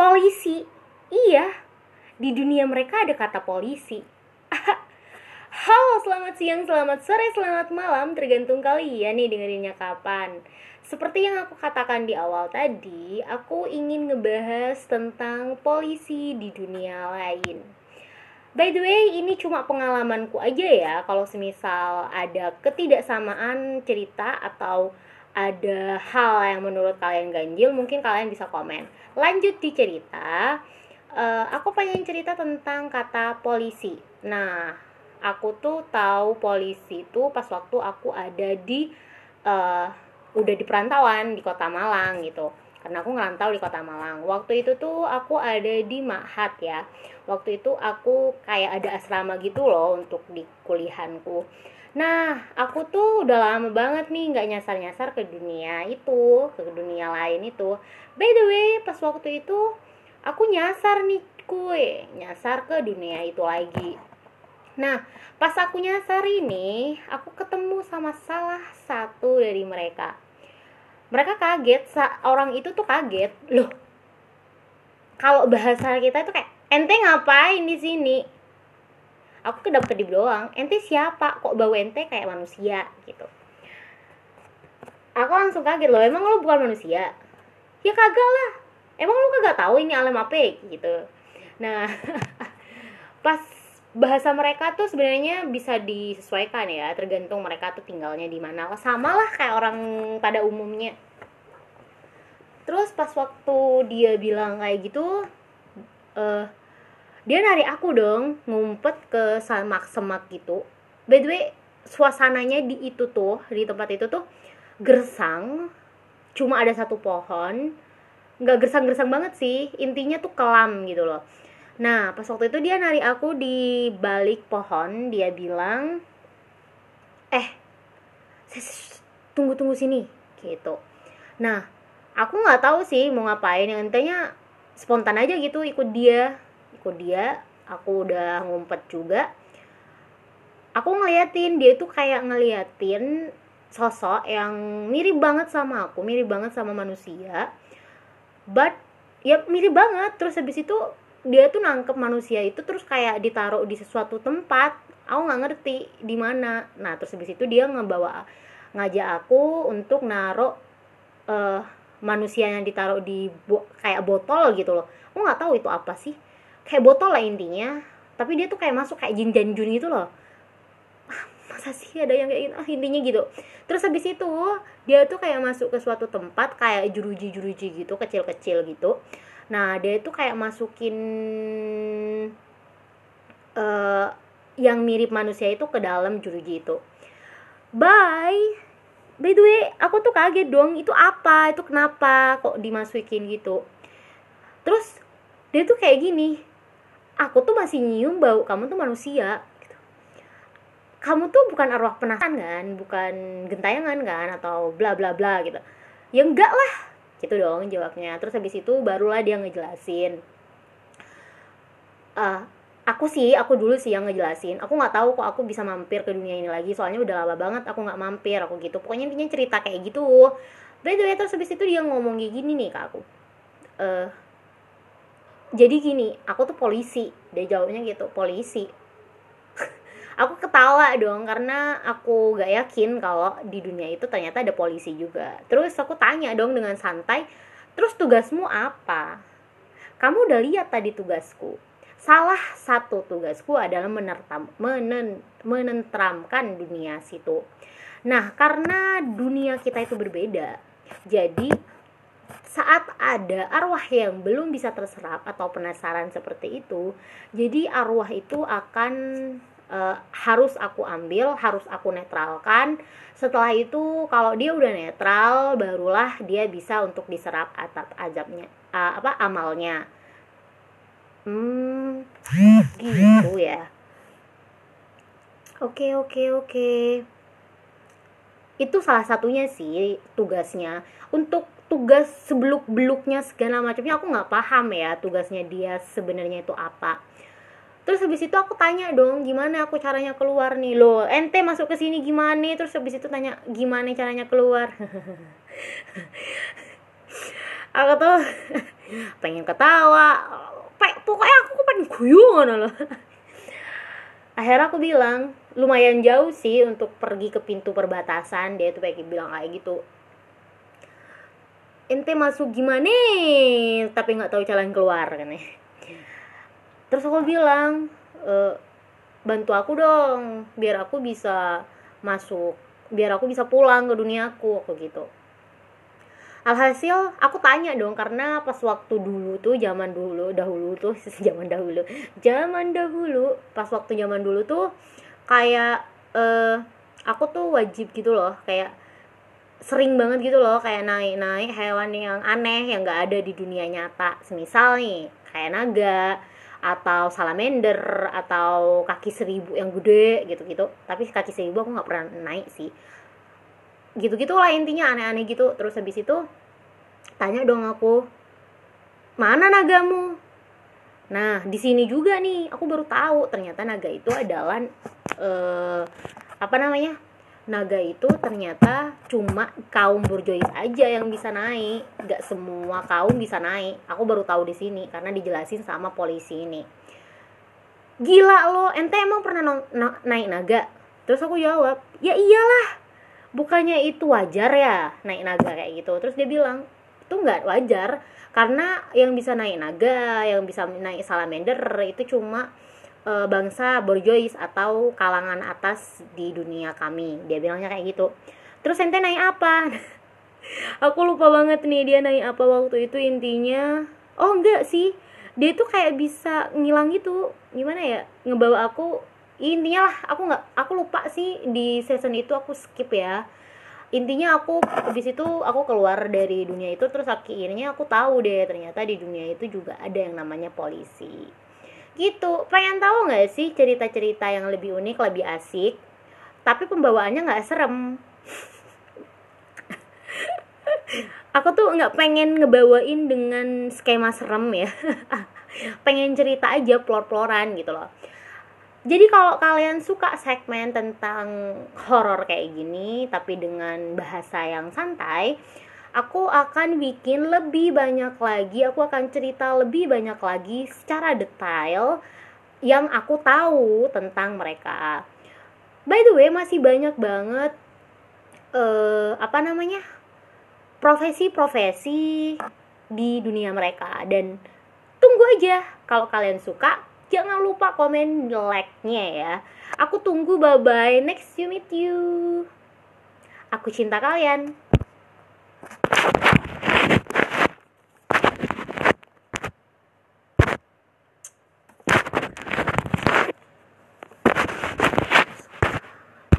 polisi. Iya di dunia mereka ada kata polisi. Halo, selamat siang, selamat sore, selamat malam. Tergantung kalian nih dengerinnya kapan. Seperti yang aku katakan di awal tadi Aku ingin ngebahas tentang polisi di dunia lain. By the way, ini cuma pengalamanku aja ya. Kalau semisal ada ketidaksamaan cerita atau ada hal yang menurut kalian ganjil Mungkin kalian bisa komen. Lanjut di cerita uh, Aku pengen cerita tentang kata polisi. Nah, aku tuh tahu polisi itu pas waktu aku ada di uh, udah di perantauan di kota Malang gitu. Karena aku ngerantau di kota Malang. Waktu itu tuh aku ada di Mahat ya. Waktu itu aku kayak ada asrama gitu loh untuk di kuliahanku nah aku tuh udah lama banget nih nggak nyasar-nyasar ke dunia itu ke dunia lain itu by the way pas waktu itu aku nyasar nih kue nyasar ke dunia itu lagi Nah, pas aku nyasar ini, aku ketemu sama salah satu dari mereka. Mereka kaget, orang itu tuh kaget. Loh, kalau bahasa kita itu kayak, ente ngapain di sini? Aku kedap kedip doang, ente siapa? Kok bau ente kayak manusia gitu. Aku langsung kaget loh, emang lo bukan manusia? Ya kagak lah, emang lo kagak tahu ini alam apa gitu. Nah, pas bahasa mereka tuh sebenarnya bisa disesuaikan ya tergantung mereka tuh tinggalnya di mana sama lah kayak orang pada umumnya terus pas waktu dia bilang kayak gitu uh, dia narik aku dong ngumpet ke semak-semak gitu by the way suasananya di itu tuh di tempat itu tuh gersang cuma ada satu pohon nggak gersang-gersang banget sih intinya tuh kelam gitu loh Nah, pas waktu itu dia narik aku di balik pohon, dia bilang, "Eh, tunggu tunggu sini." gitu. Nah, aku nggak tahu sih mau ngapain, yang intinya spontan aja gitu ikut dia, ikut dia. Aku udah ngumpet juga. Aku ngeliatin dia tuh kayak ngeliatin sosok yang mirip banget sama aku, mirip banget sama manusia. But ya mirip banget. Terus habis itu dia tuh nangkep manusia itu terus kayak ditaruh di sesuatu tempat aku nggak ngerti di mana nah terus habis itu dia ngebawa ngajak aku untuk naruh uh, manusia yang ditaruh di bo kayak botol gitu loh aku nggak tahu itu apa sih kayak botol lah intinya. Tapi dia tuh kayak masuk kayak jin dan jun gitu loh. Ah, masa sih ada yang kayak ah, intinya gitu. Terus habis itu dia tuh kayak masuk ke suatu tempat kayak juruji-juruji gitu kecil-kecil gitu. Nah dia itu kayak masukin uh, yang mirip manusia itu ke dalam juruji itu. Bye. By the way aku tuh kaget dong itu apa? Itu kenapa kok dimasukin gitu? Terus dia tuh kayak gini aku tuh masih nyium bau kamu tuh manusia gitu. kamu tuh bukan arwah penasaran kan bukan gentayangan kan atau bla bla bla gitu. Ya enggak lah gitu dong jawabnya. Terus habis itu barulah dia ngejelasin. Uh, aku sih aku dulu sih yang ngejelasin. Aku nggak tahu kok aku bisa mampir ke dunia ini lagi soalnya udah lama banget aku nggak mampir aku gitu. Pokoknya intinya cerita kayak gitu. By the way terus habis itu dia ngomong kayak gini nih ke aku. Uh, jadi gini aku tuh polisi. Dia jawabnya gitu polisi. Aku ketawa dong karena aku gak yakin kalau di dunia itu ternyata ada polisi juga. Terus aku tanya dong dengan santai terus tugasmu apa? Kamu udah lihat tadi tugasku. Salah satu tugasku adalah menertam, menen, menentramkan dunia situ. Nah karena dunia kita itu berbeda jadi saat ada arwah yang belum bisa terserap atau penasaran seperti itu, jadi arwah itu akan uh, harus aku ambil, harus aku netralkan. Setelah itu kalau dia udah netral, barulah dia bisa untuk diserap atap azabnya, uh, apa amalnya. Hmm, gitu ya. Oke, oke, oke. Itu salah satunya sih tugasnya. Untuk tugas sebeluk-beluknya segala macamnya aku nggak paham ya tugasnya dia sebenarnya itu apa. Terus habis itu aku tanya dong gimana aku caranya keluar nih? Lo ente masuk ke sini gimana? Terus habis itu tanya gimana caranya keluar? Aku tuh pengen ketawa. Pokoknya aku pengen guyung loh. Akhirnya aku bilang lumayan jauh sih untuk pergi ke pintu perbatasan. Dia tuh kayak bilang kayak gitu ente masuk gimana tapi nggak tahu jalan keluar kan ya terus aku bilang e, bantu aku dong biar aku bisa masuk biar aku bisa pulang ke duniaku aku gitu. Alhasil aku tanya dong karena pas waktu dulu tuh zaman dulu dahulu tuh zaman dahulu zaman dahulu pas waktu zaman dulu tuh kayak uh, aku tuh wajib gitu loh kayak sering banget gitu loh kayak naik-naik hewan yang aneh yang gak ada di dunia nyata. Semisal nih kayak naga atau salamander atau kaki seribu yang gede gitu-gitu. Tapi kaki seribu aku nggak pernah naik sih. Gitu-gitu lah intinya aneh-aneh gitu. Terus habis itu tanya dong aku mana nagamu? Nah di sini juga nih aku baru tahu ternyata naga itu adalah uh, apa namanya naga itu ternyata cuma kaum burjois aja yang bisa naik. Gak semua kaum bisa naik. Aku baru tahu di sini karena dijelasin sama polisi ini. Gila lo ente emang pernah na naik naga? Terus aku jawab ya iyalah bukannya itu wajar ya naik naga kayak gitu. Terus dia bilang itu nggak wajar karena yang bisa naik naga yang bisa naik salamander itu cuma e, bangsa borjois atau kalangan atas di dunia kami. Dia bilangnya kayak gitu. Terus ente naik apa? Aku lupa banget nih dia naik apa waktu itu intinya. Oh enggak sih. Dia tuh kayak bisa ngilang gitu. Gimana ya? Ngebawa aku. Intinya lah aku nggak aku lupa sih di season itu aku skip ya. Intinya aku habis itu aku keluar dari dunia itu terus akhirnya aku tahu deh ternyata di dunia itu juga ada yang namanya polisi gitu. Pengen tahu nggak sih cerita-cerita yang lebih unik lebih asik? Tapi pembawaannya nggak serem. Aku tuh nggak pengen ngebawain dengan skema serem ya. Pengen cerita aja plor-ploran gitu loh. Jadi kalau kalian suka segmen tentang horor kayak gini tapi dengan bahasa yang santai aku akan bikin lebih banyak lagi aku akan cerita lebih banyak lagi secara detail yang aku tahu tentang mereka. By the way masih banyak banget uh, apa namanya profesi-profesi di dunia mereka. Dan tunggu aja kalau kalian suka jangan lupa komen like-nya ya. Aku tunggu bye bye next you meet you. Aku cinta kalian